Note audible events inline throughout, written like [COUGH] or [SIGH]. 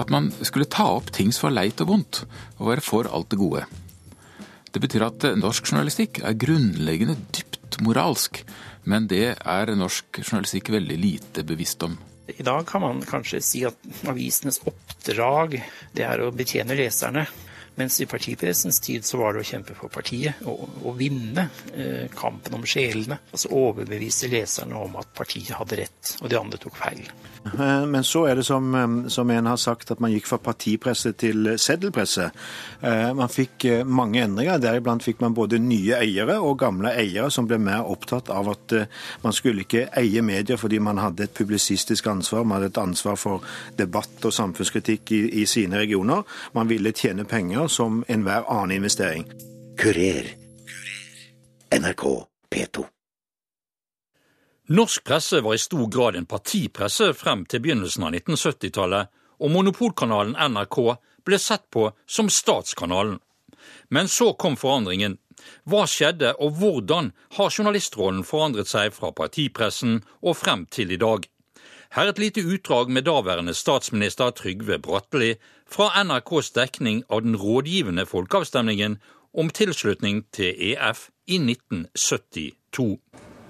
at man skulle ta opp ting som var leit og vondt, og være for alt det gode. Det betyr at norsk journalistikk er grunnleggende dypt moralsk, men det er norsk journalistikk veldig lite bevisst om. I dag kan man kanskje si at avisenes oppdrag det er å betjene leserne. Mens i partipressens tid så var det å kjempe for partiet og, og vinne eh, kampen om sjelene. Altså overbevise leserne om at partiet hadde rett, og de andre tok feil. Eh, men så er det som, eh, som en har sagt, at man gikk fra partipresse til seddelpresse. Eh, man fikk mange endringer. Deriblant fikk man både nye eiere og gamle eiere som ble mer opptatt av at man skulle ikke eie medier fordi man hadde et publisistisk ansvar. Man hadde et ansvar for debatt og samfunnskritikk i, i sine regioner. Man ville tjene penger som enhver annen investering. Kurer. NRK P2. Norsk presse var i stor grad en partipresse frem til begynnelsen av 1970-tallet, og monopolkanalen NRK ble sett på som statskanalen. Men så kom forandringen. Hva skjedde, og hvordan har journalistrollen forandret seg fra partipressen og frem til i dag? Her er et lite utdrag med daværende statsminister Trygve Bratteli fra NRKs dekning av den rådgivende folkeavstemningen om tilslutning til EF i 1972.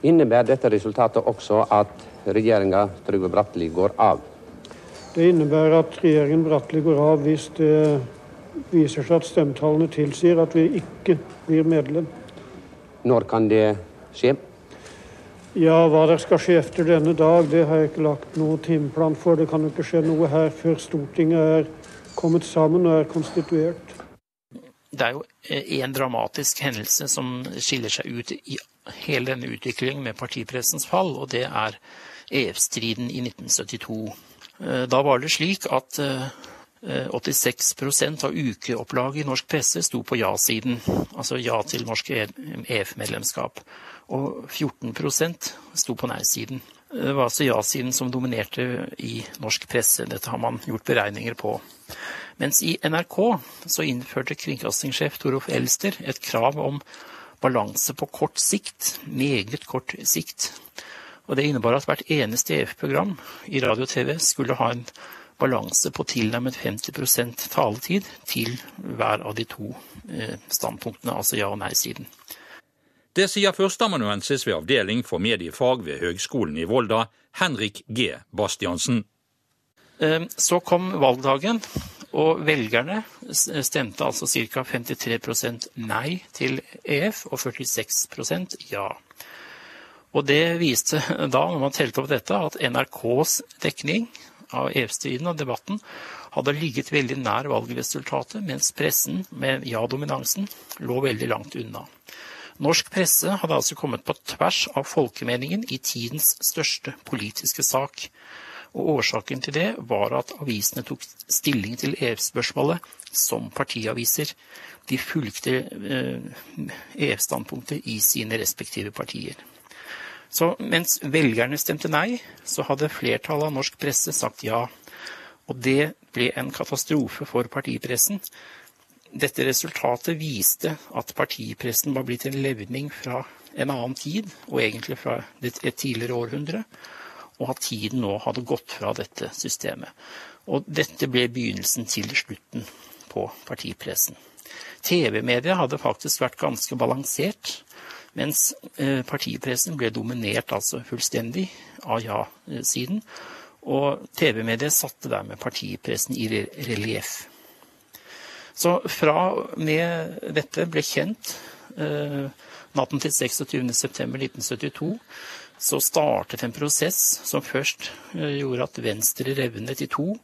Innebærer dette resultatet også at regjeringa Trygve Bratteli går av? Det innebærer at regjeringen Bratteli går av hvis det viser seg at stemmetallene tilsier at vi ikke blir medlem. Når kan det skje? Ja, Hva det skal skje etter denne dag, det har jeg ikke lagt noen timeplan for. Det kan jo ikke skje noe her før Stortinget er kommet sammen og er konstituert. Det er jo en dramatisk hendelse som skiller seg ut i hele denne utviklingen med partipressens fall, og det er EF-striden i 1972. Eh, da var det slik at 86 eh, av ukeopplaget i norsk presse sto på ja-siden, altså ja til norsk EF-medlemskap, og 14% sto på nei-siden. Det var altså ja-siden som dominerte i norsk presse. Dette har man gjort beregninger på. Mens i NRK så innførte kringkastingssjef Torolf Elster et krav om balanse på kort sikt, meget kort sikt. Og Det innebar at hvert eneste EF-program i radio og TV skulle ha en balanse på tilnærmet 50% taletid til hver av de to eh, standpunktene, altså ja- og nei-siden. Det sier førsteamanuensis ved Avdeling for mediefag ved Høgskolen i Volda, Henrik G. Bastiansen. Eh, så kom valgdagen, og velgerne stemte altså ca. 53% nei til EF og 46% ja. Og det viste da, når man telte opp dette, at NRKs dekning av EF-striden og debatten hadde ligget veldig nær valgresultatet, mens pressen med ja-dominansen lå veldig langt unna. Norsk presse hadde altså kommet på tvers av folkemeningen i tidens største politiske sak. Og Årsaken til det var at avisene tok stilling til EF-spørsmålet som partiaviser. De fulgte EF-standpunktet eh, i sine respektive partier. Så mens velgerne stemte nei, så hadde flertallet av norsk presse sagt ja. Og det ble en katastrofe for partipressen. Dette resultatet viste at partipressen var blitt en levning fra en annen tid, og egentlig fra et tidligere århundre og at tiden nå hadde gått fra dette systemet. Og dette ble begynnelsen til slutten på partipressen. TV-media hadde faktisk vært ganske balansert, mens eh, partipressen ble dominert altså fullstendig av ja-siden. Og TV-mediet satte dermed partipressen i relieff. Så fra med dette ble kjent eh, natten til 26.9.1972, så startet en prosess som først eh, gjorde at Venstre revnet i to,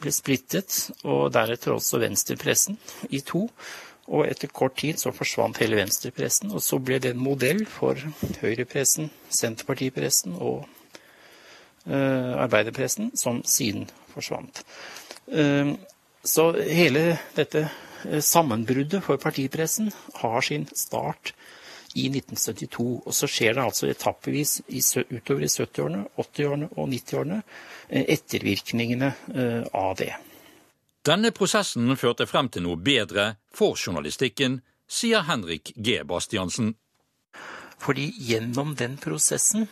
ble splittet, og deretter også venstrepressen i to. Og etter kort tid så forsvant hele venstrepressen, og så ble det en modell for høyrepressen, senterpartipressen og uh, arbeiderpressen, som siden forsvant. Uh, så hele dette sammenbruddet for partipressen har sin start i 1972. Og så skjer det altså etappevis utover i 70-årene, 80-årene og 90-årene eh, ettervirkningene eh, av det. Denne prosessen førte frem til noe bedre for journalistikken, sier Henrik G. Bastiansen. Fordi gjennom den prosessen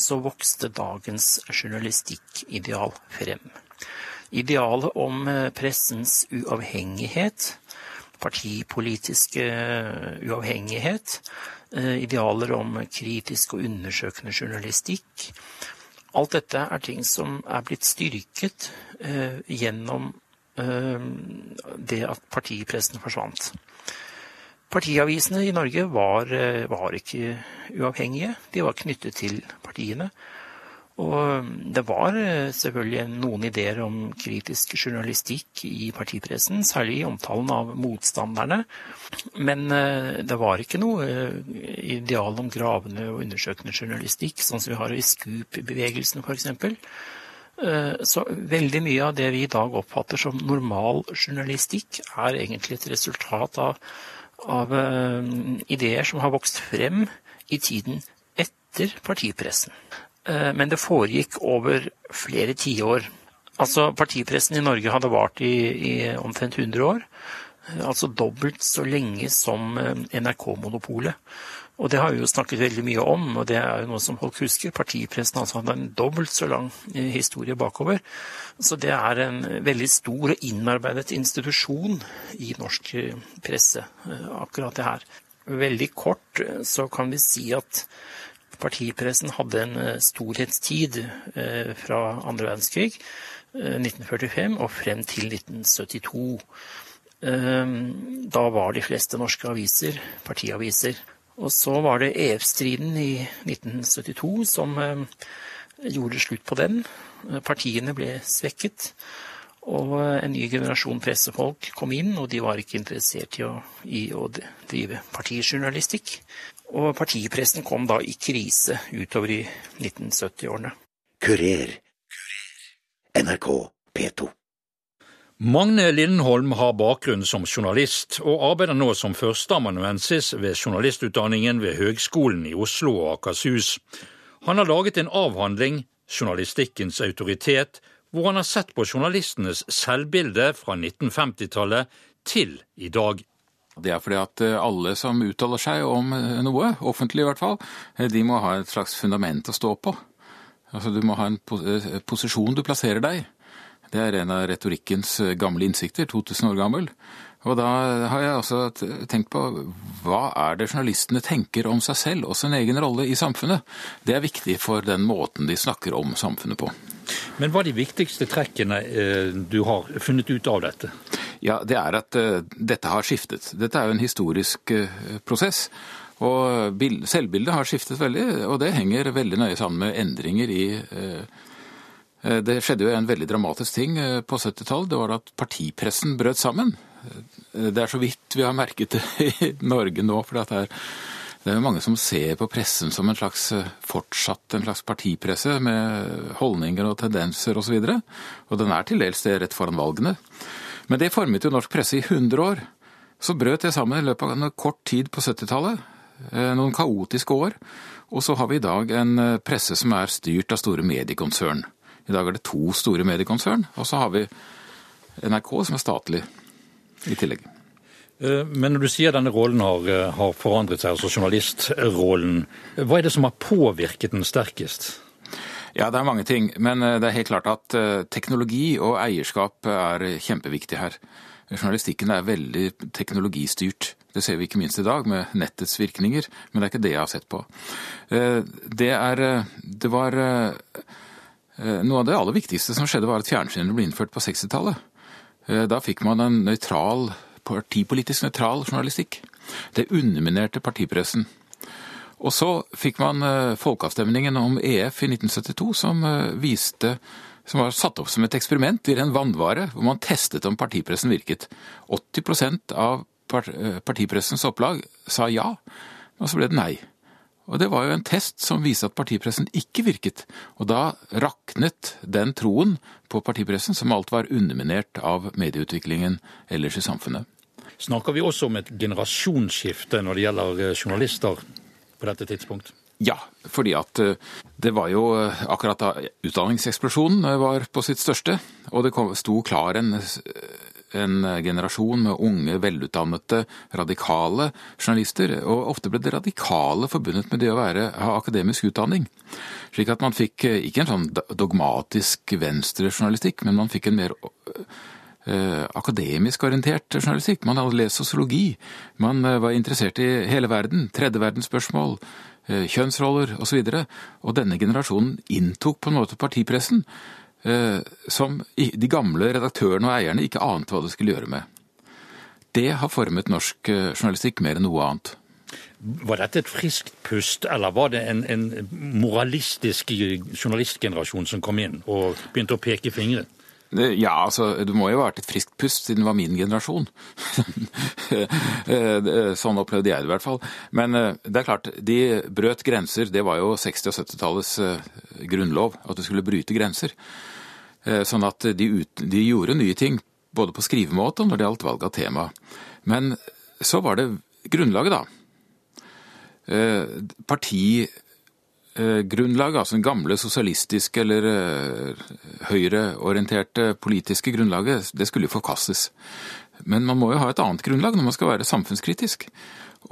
så vokste dagens journalistikkideal frem. Idealet om pressens uavhengighet, partipolitiske uavhengighet, idealer om kritisk og undersøkende journalistikk, Alt dette er ting som er blitt styrket eh, gjennom eh, det at partipressen forsvant. Partiavisene i Norge var, eh, var, ikke uavhengige. De var knyttet til partiene. Og det var eh, selvfølgelig noen ideer om kritisk journalistikk i partipressen, særlig i omtalen av motstanderne. Men eh, det var ikke noe eh, ideal om gravende og undersøkende journalistikk, sånn som vi har i Scoop-bevegelsen, f.eks. Så veldig mye av det vi i dag oppfatter som normal journalistikk, er egentlig et resultat av, av ideer som har vokst frem i tiden etter partipressen. Eh, men det foregikk over flere tiår. Altså, partipressen i Norge hadde vart i, i omtrent 100 år. Eh, altså dobbelt så lenge som eh, NRK-monopolet. Og det har vi jo snakket veldig mye om, og det er jo noe som folk husker. Partipressen altså hadde en dobbelt så lang historie bakover. Så det er en veldig stor og innarbeidet institusjon i norsk presse, akkurat det her. Veldig kort så kan vi si at partipressen hadde en eh, storhetstid eh, fra andre verdenskrig, 1945, eh, og frem til 1972. Da var de fleste norske aviser partiaviser. Og så var det EF-striden i 1972 som gjorde slutt på den. Partiene ble svekket. Og en ny generasjon pressefolk kom inn, og de var ikke interessert i å, i å drive partijournalistikk. Og partipressen kom da i krise utover i 1970-årene. Kurer. NRK P2. Magne Lindholm har bakgrunn som journalist, og arbeider nå som førsteamanuensis ved journalistutdanningen ved Høgskolen i Oslo og Akershus. Han har laget en avhandling, 'Journalistikkens autoritet', hvor han har sett på journalistenes selvbilde fra 1950-tallet til i dag. Det er fordi at eh, alle som uttaler seg om eh, noe, offentlig i hvert fall, eh, de må ha et slags fundament å stå på. Altså Du må ha en posisjon du plasserer deg Det er en av retorikkens gamle innsikter, 2000 år gammel. Og da har jeg også tenkt på hva er det journalistene tenker om seg selv og sin egen rolle i samfunnet? Det er viktig for den måten de snakker om samfunnet på. Men hva er de viktigste trekkene du har funnet ut av dette? Ja, Det er at uh, dette har skiftet. Dette er jo en historisk prosess. Og selvbildet har skiftet veldig, og det henger veldig nøye sammen med endringer i uh, Det skjedde jo en veldig dramatisk ting på 70-tallet. Det var at partipressen brøt sammen. Det er så vidt vi har merket det [LAUGHS] i Norge nå. for det er det er mange som ser på pressen som en slags fortsatt en slags partipresse med holdninger og tendenser osv. Og, så og den er til dels det rett foran valgene. Men det formet jo norsk presse i 100 år. Så brøt det sammen i løpet av en kort tid på 70-tallet. Eh, noen kaotiske år. Og så har vi i dag en eh, presse som er styrt av store mediekonsern. I dag er det to store mediekonsern, og så har vi NRK som er statlig i tillegg. Eh, men når du sier denne rollen har, har forandret seg, altså journalistrollen, hva er det som har påvirket den sterkest? Ja, det er mange ting. Men eh, det er helt klart at eh, teknologi og eierskap er kjempeviktig her. Journalistikken er veldig teknologistyrt. Det ser vi ikke minst i dag med nettets virkninger, men det er ikke det jeg har sett på. Eh, det, er, det var Noe av det aller viktigste som skjedde, var at fjernsynet ble innført på 60-tallet. Da fikk man en nøytral, partipolitisk nøytral journalistikk. Det underminerte partipressen. Og så fikk man eh, folkeavstemningen om EF i 1972, som eh, viste som var satt opp som et eksperiment i ren vannvare, hvor man testet om partipressen virket. 80 av eh, partipressens opplag sa ja, og så ble det nei. Og Det var jo en test som viste at partipressen ikke virket. Og da raknet den troen på partipressen som alt var underminert av medieutviklingen ellers i samfunnet. Snakker vi også om et generasjonsskifte når det gjelder journalister? på dette tidspunkt? Ja, fordi at eh, det var jo eh, akkurat da utdanningseksplosjonen eh, var på sitt største, og det sto klar en en generasjon med unge, velutdannede, radikale journalister. Og ofte ble det radikale forbundet med det å være, ha akademisk utdanning. Slik at man fikk eh, ikke en sånn dogmatisk venstrejournalistikk, men man fikk en mer eh, akademisk orientert journalistikk. Man hadde lest sosiologi. Man eh, var interessert i hele verden, tredjeverdensspørsmål, eh, kjønnsroller osv. Og, så og denne generasjonen inntok på en måte partipressen eh, som de gamle redaktørene og eierne ikke ante hva de skulle gjøre med. Det har formet norsk eh, journalistikk mer enn noe annet. Var dette et friskt pust, eller var det en, en moralistisk journalistgenerasjon som kom inn og begynte å peke fingre? Ja, altså, du må jo ha vært et friskt pust siden det var min generasjon. [LAUGHS] sånn opplevde jeg det i hvert fall. Men eh, det er klart, de brøt grenser. Det var jo 60- og 70-tallets eh, grunnlov, at du skulle bryte grenser. Eh, sånn at de, ut, de gjorde nye ting, både på skrivemåte og når det gjaldt valg av tema. Men så var det grunnlaget, da. Parti Eh, grunnlag, altså den gamle sosialistiske eller eh, høyreorienterte politiske grunnlaget, det skulle jo forkastes. Men man må jo ha et annet grunnlag når man skal være samfunnskritisk.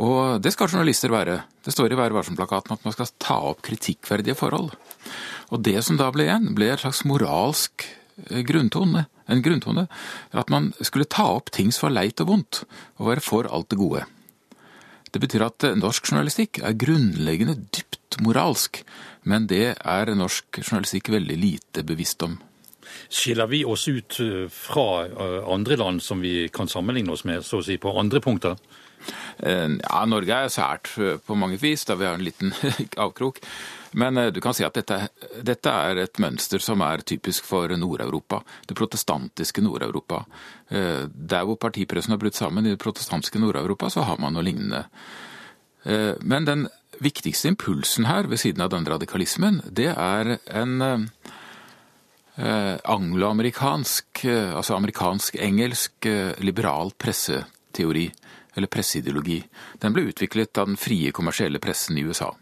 Og det skal journalister være. Det står i Vær varsom-plakaten at man skal ta opp kritikkverdige forhold. Og det som da ble igjen, ble et slags moralsk eh, grunntone. En grunntone. At man skulle ta opp ting som var leit og vondt, og være for alt det gode. Det betyr at norsk journalistikk er grunnleggende dypt moralsk, men det er norsk journalistikk veldig lite bevisst om. Skiller vi oss ut eh, fra eh, andre land som vi kan sammenligne oss med, så å si, på andre punkter? Eh, ja, Norge er sært på mange vis, da vi har en liten [LAUGHS] avkrok. Men du kan si at dette, dette, er et mønster som er typisk for Nord-Europa. Det protestantiske Nord-Europa. Der hvor partipressen har brutt sammen i det protestantiske Nord-Europa, så har man noe lignende. Men den viktigste impulsen her, ved siden av den radikalismen, det er en eh, angloamerikansk, eh, altså amerikansk-engelsk eh, liberal presseteori, eller presseideologi. Den ble utviklet av den frie kommersielle pressen i USA.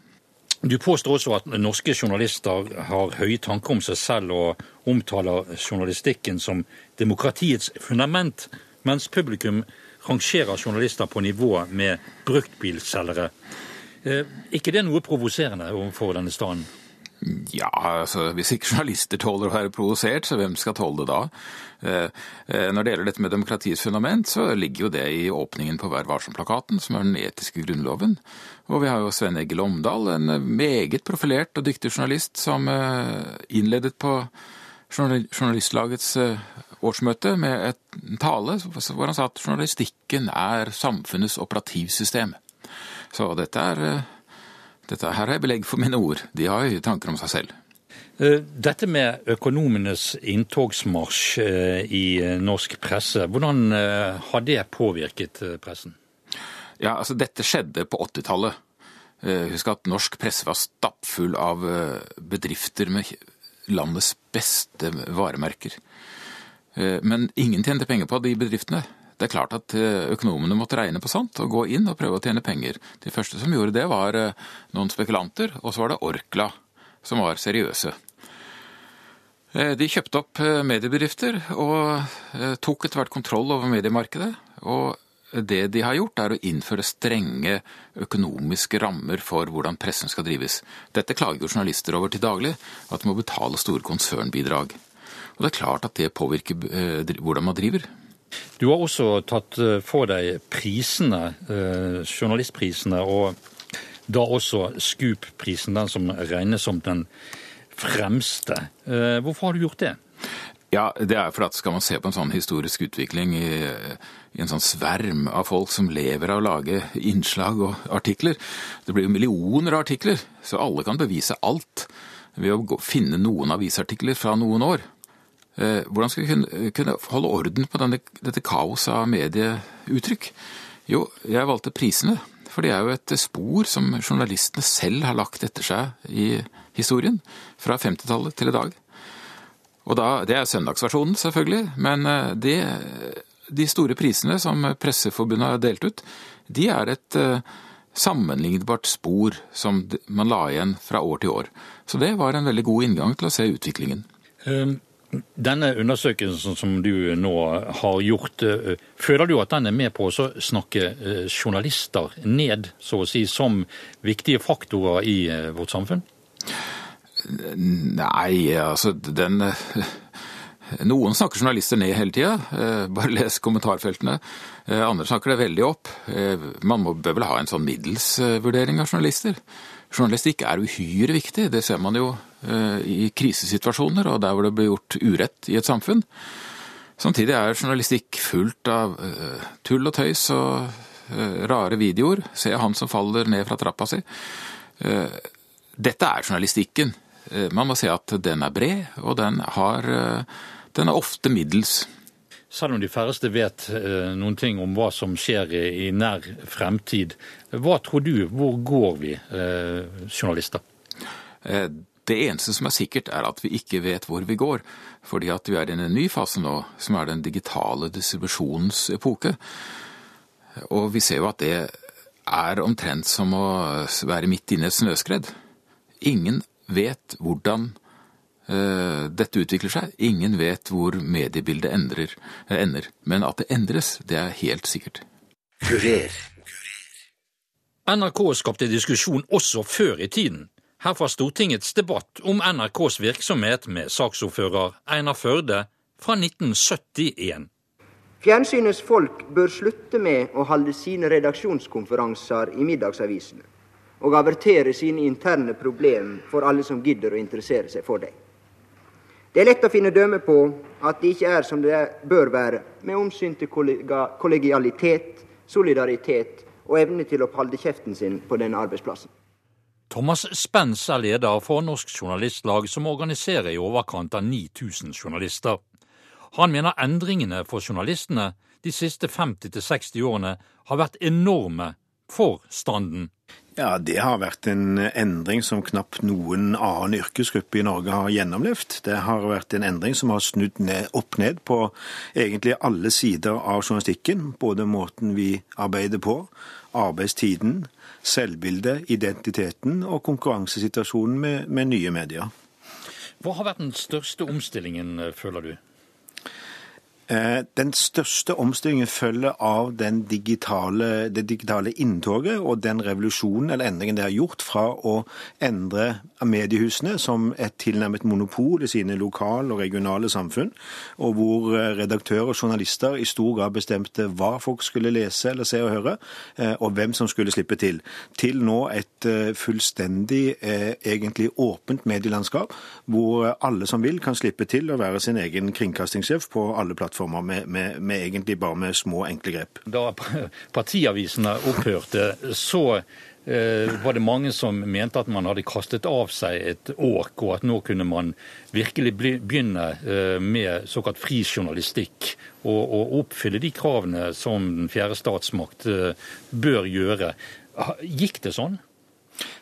Du påstår også at norske journalister har høye tanker om seg selv og omtaler journalistikken som demokratiets fundament, mens publikum rangerer journalister på nivå med bruktbilselgere. Eh, ikke det noe provoserende overfor denne staden? Ja, altså hvis ikke journalister tåler å være provosert, så hvem skal tåle det da? Eh, eh, når det gjelder dette med demokratiets fundament, så ligger jo det i åpningen på Vær varsom-plakaten, som er den etiske grunnloven. Og vi har jo Sven Egil Omdal, en meget profilert og dyktig journalist, som innledet på Journalistlagets årsmøte med en tale hvor han sa at journalistikken er samfunnets operativsystem. Så dette er eh, dette her er belegg for mine ord. De har høye tanker om seg selv. Eh, dette med økonomenes inntogsmarsj eh, i norsk presse, hvordan har det påvirket pressen? Ja, altså Dette skjedde på 80-tallet. Husk at norsk presse var stappfull av bedrifter med landets beste varemerker. Men ingen tjente penger på de bedriftene. Det er klart at eh, økonomene måtte regne på sånt og gå inn og prøve å tjene penger. De første som gjorde det, var eh, noen spekulanter, og så var det Orkla, som var seriøse. Eh, de kjøpte opp mediebedrifter og tok etter hvert kontroll over mediemarkedet. Og det de har gjort, er å innføre strenge økonomiske rammer for hvordan pressen skal drives. Dette klager jo journalister over til daglig, at de må betale store konsernbidrag. Og det er klart at det påvirker hvordan man driver. Du har også tatt eh, for deg prisene, eh, journalistprisene, og da også Scoop-prisen, den som regnes som den fremste. Eh, hvorfor har du gjort det? Ja, det er for at skal man se på en sånn historisk utvikling i, i, en sånn sverm av folk som lever av å lage innslag og artikler Det blir jo millioner av artikler, så alle kan bevise alt ved å finne noen avisartikler fra noen år. Eh, hvordan skal vi kunne, holde orden på denne, dette kaoset av medieuttrykk? Jo, jeg valgte prisene. For det er jo et spor som journalistene selv har lagt etter seg i historien. Fra 50-tallet til i dag. Og da, Det er søndagsversjonen, selvfølgelig. Men eh, det, de store prisene som Presseforbundet har delt ut, de er et uh, sammenlignbart spor som man la igjen fra år til år. Så det var en veldig god inngang til å se utviklingen. Um Denne undersøkelsen som du nå har gjort, føler du at den er med på å snakke journalister ned, så å si, som viktige faktorer i vårt samfunn? Nei, altså den Noen snakker journalister ned hele tida, bare les kommentarfeltene. Andre snakker det veldig opp. Man må, bør vel ha en sånn middelsvurdering av journalister. Journalistikk er uhyre viktig, det ser man jo i krisesituasjoner og der hvor det blir gjort urett i et samfunn. Samtidig er journalistikk fullt av tull og tøys og rare videoer. Se han som faller ned fra trappa si. Dette er journalistikken. Man må se at den er bred, og den, har, den er ofte middels. Selv om de færreste vet noen ting om hva som skjer i nær fremtid, hva tror du, hvor går vi journalister? Det eneste som er sikkert, er at vi ikke vet hvor vi går. Fordi at vi er i en ny fase nå, som er den digitale distribusjonens epoke. Og vi ser jo at det er omtrent som å være midt inne i et snøskred. Ingen vet hvordan uh, dette utvikler seg. Ingen vet hvor mediebildet endrer, uh, ender. Men at det endres, det er helt sikkert. Kurer. NRK skapte diskusjon også før i tiden. Her fra Stortingets debatt om NRKs virksomhet med saksordfører Einar Førde fra 1971. Fjernsynets folk bør slutte med å holde sine redaksjonskonferanser i middagsavisene og avertere sine interne problem for alle som gidder å interessere seg for dem. Det er lett å finne dømme på at det ikke er som det bør være med omsyn til kollegialitet, solidaritet og evne til å holde kjeften sin på denne arbeidsplassen. Thomas Spens er leder for Norsk Journalistlag, som organiserer i overkant av 9000 journalister. Han mener endringene for journalistene de siste 50-60 årene har vært enorme for standen. Ja, Det har vært en endring som knapt noen annen yrkesgruppe i Norge har gjennomlevd. Det har vært en endring som har snudd ned, opp ned på egentlig alle sider av journalistikken. Både måten vi arbeider på, arbeidstiden, selvbildet, identiteten og konkurransesituasjonen med, med nye medier. Hva har vært den største omstillingen, føler du? Den største omstillingen følger av digitale, det digitale inntoget og den revolusjonen eller endringen det har gjort fra å endre mediehusene som et tilnærmet monopol i sine lokale og regionale samfunn, og hvor redaktører og journalister i stor grad bestemte hva folk skulle lese eller se og høre, og hvem som skulle slippe til, til nå et fullstendig egentlig åpent medielandskap, hvor alle som vil kan slippe til å være sin egen kringkastingssjef på alle plattformer med, med, med, egentlig bare med små, enkle grep. Da partiavisene opphørte, så eh, var det mange som mente at man hadde kastet av seg et åk, og at nå kunne man virkelig begynne eh, med såkalt fri journalistikk og, og, oppfylle de kravene som den fjerde statsmakt eh, bør gjøre. Gikk det sånn?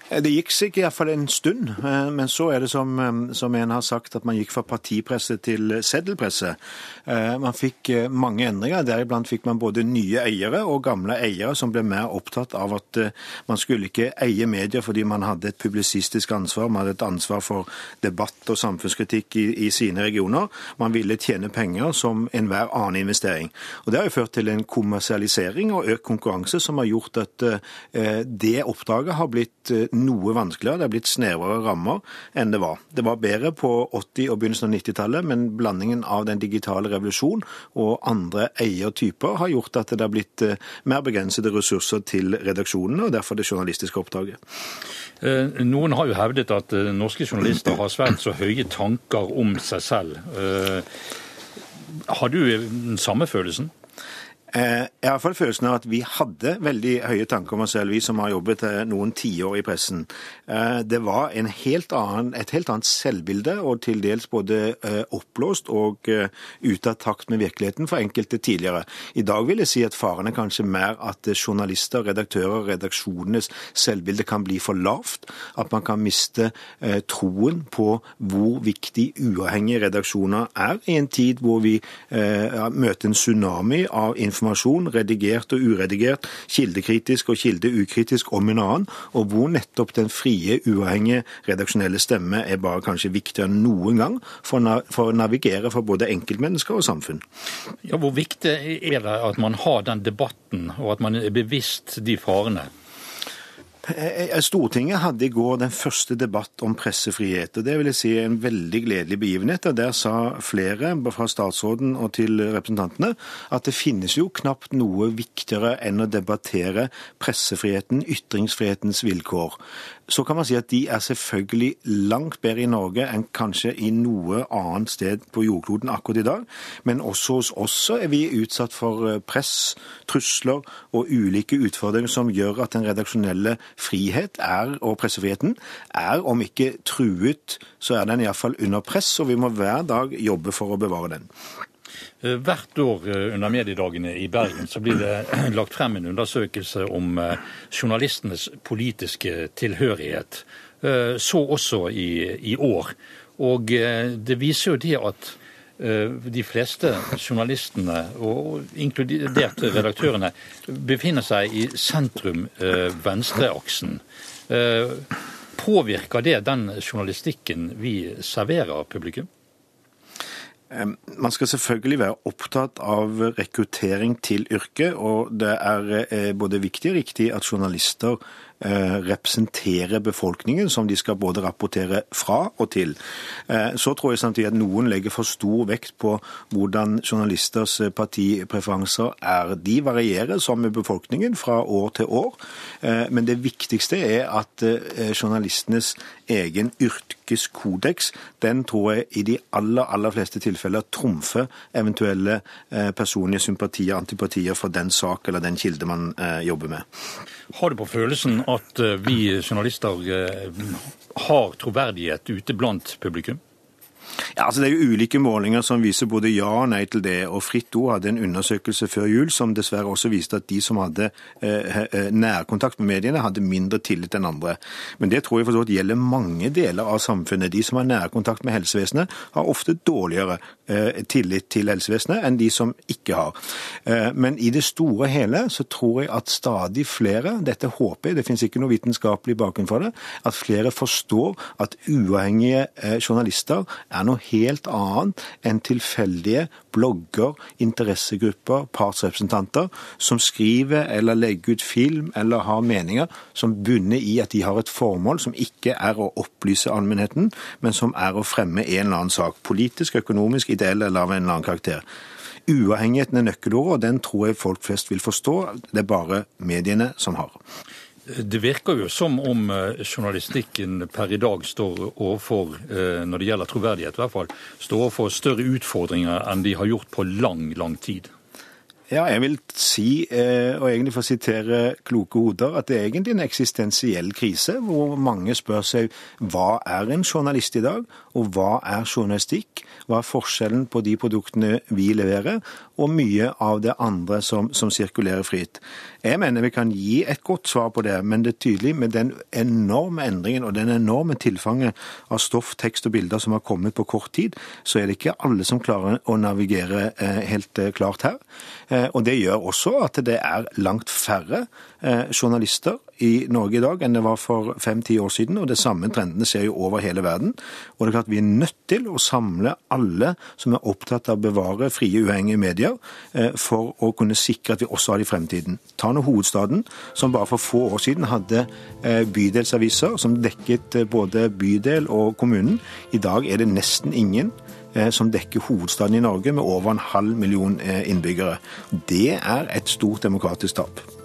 Det gikk seg iallfall en stund, men så er det som, som, en har sagt, at man gikk fra partipresse til seddelpresse. Man fikk mange endringer. Deriblant fikk man både nye eiere og gamle eiere som ble mer opptatt av at man skulle ikke eie medier fordi man hadde et publisistisk ansvar, man hadde et ansvar for debatt og samfunnskritikk i, i sine regioner. Man ville tjene penger som enhver annen investering. Og Det har jo ført til en kommersialisering og økt konkurranse som har gjort at det oppdraget har blitt noe vanskeligere. Det er blitt snevrere rammer enn det var. Det var bedre på 80- og begynnelsen av 90-tallet, men blandingen av den digitale revolusjon og andre eiertyper har gjort at det har blitt mer begrensede ressurser til redaksjonene, og derfor det journalistiske oppdraget. Noen har jo hevdet at norske journalister har svært så høye tanker om seg selv. Har du den samme følelsen? Jeg har iallfall følelsen av at vi hadde veldig høye tanker om oss selv, vi som har jobbet noen tiår i pressen. Det var helt annen, et helt annet selvbilde, og til dels både oppblåst og ute av takt med virkeligheten for enkelte tidligere. I dag vil jeg si at faren er kanskje mer at journalister, redaktører, redaksjonenes selvbilde kan bli for lavt. At man kan miste troen på hvor viktig uavhengige redaksjoner er, i en tid hvor vi møter en tsunami av informasjon informasjon, redigert og uredigert, kildekritisk og kildeukritisk om en annen, og hvor nettopp den frie, uavhengige redaksjonelle stemme er bare kanskje viktigere enn noen gang for, å navigere for både enkeltmennesker og samfunn. Ja, Hvor viktig er det at man har den debatten, og at man er bevisst de farene? Eh, eh, Stortinget hadde i går den første debatt om pressefrihet. og Det vil jeg si er en veldig gledelig begivenhet. og Der sa flere, fra statsråden og til representantene, at det finnes jo knapt noe viktigere enn å debattere pressefriheten, ytringsfrihetens vilkår så kan man si at de er selvfølgelig langt bedre i Norge enn kanskje i noe annet sted på jordkloden akkurat i dag. Men også hos oss er vi utsatt for eh, press, trusler og ulike utfordringer som gjør at den redaksjonelle frihet er, og pressefriheten er, om ikke truet, så er den iallfall under press, og vi må hver dag jobbe for å bevare den. Eh, hvert år eh, under mediedagene i Bergen så blir det [CLEARS THROAT] lagt frem en undersøkelse om eh, journalistenes politiske tilhørighet. Så også i, i år. Og det viser jo det at de fleste journalistene, og inkludert redaktørene, befinner seg i sentrum-venstreaksen. Påvirker det den journalistikken vi serverer publikum? Man skal selvfølgelig være opptatt av rekruttering til yrket, og det er eh, både viktig og riktig at journalister representere befolkningen, som de skal både rapportere fra og til. Eh, så tror jeg samtidig at noen legger for stor vekt på hvordan journalisters partipreferanser er. De varierer som med befolkningen fra år til år, eh, men det viktigste er at journalistenes egen yrkeskodeks, den tror jeg i de aller, aller fleste tilfeller trumfer eventuelle personlige sympatier antipatier for den sak eller den kilde man jobber med. Har du på følelsen at eh, vi journalister eh, har troverdighet ute blant publikum? Ja, altså Det er jo ulike målinger som viser både ja og nei til det. og Fritt Ord hadde en undersøkelse før jul som dessverre også viste at de som hadde eh, eh nærkontakt med mediene, hadde mindre tillit enn andre. Men det tror jeg forstått gjelder mange deler av samfunnet. De som har nærkontakt med helsevesenet, har ofte dårligere eh, tillit til helsevesenet enn de som ikke har. Eh, men i det store og hele så tror jeg at stadig flere, dette håper jeg, det finnes ikke noe vitenskapelig bakgrunn for det, at flere forstår at uavhengige eh, journalister er noe helt annet enn tilfeldige blogger, interessegrupper, partsrepresentanter som skriver eller legger ut film eller har meninger som bunner i at de har et formål som ikke er å opplyse allmennheten, men som er å fremme en eller annen sak. Politisk, økonomisk, ideell eller av en eller annen karakter. Uavhengigheten er nøkkelordet, og den tror jeg folk flest vil forstå. Det er bare mediene som har. Det virker jo som om eh, journalistikken per i dag står overfor, eh, når det gjelder troverdighet i hvert fall, står overfor større utfordringer enn de har gjort på lang, lang tid. Ja, jeg vil si, eh, og egentlig for å sitere kloke hoder, at det er egentlig en eksistensiell krise, hvor mange spør seg hva er en journalist i dag, og hva er journalistikk? Hva er forskjellen på de produktene vi leverer, og mye av det andre som, som sirkulerer fritt? Jeg mener vi kan gi et godt svar på det, men det er tydelig med den enorme endringen og den enorme tilfanget av stoff, tekst og bilder som har kommet på kort tid, så er det ikke alle som klarer å navigere eh, helt eh, klart her. Eh, og det gjør også at det er langt færre journalister i Norge i dag enn det var for fem-ti år siden, og det samme trendene ser jo over hele verden. Og det er klart vi er nødt til å samle alle som er opptatt av å bevare frie, uavhengige medier, for å kunne sikre at vi også har det i fremtiden. Ta nå hovedstaden, som bare for få år siden hadde eh, bydelsaviser som dekket eh, både bydel og kommunen. I dag er det nesten ingen eh, som dekker hovedstaden i Norge med over en halv million innbyggere. Det er et stort demokratisk tap.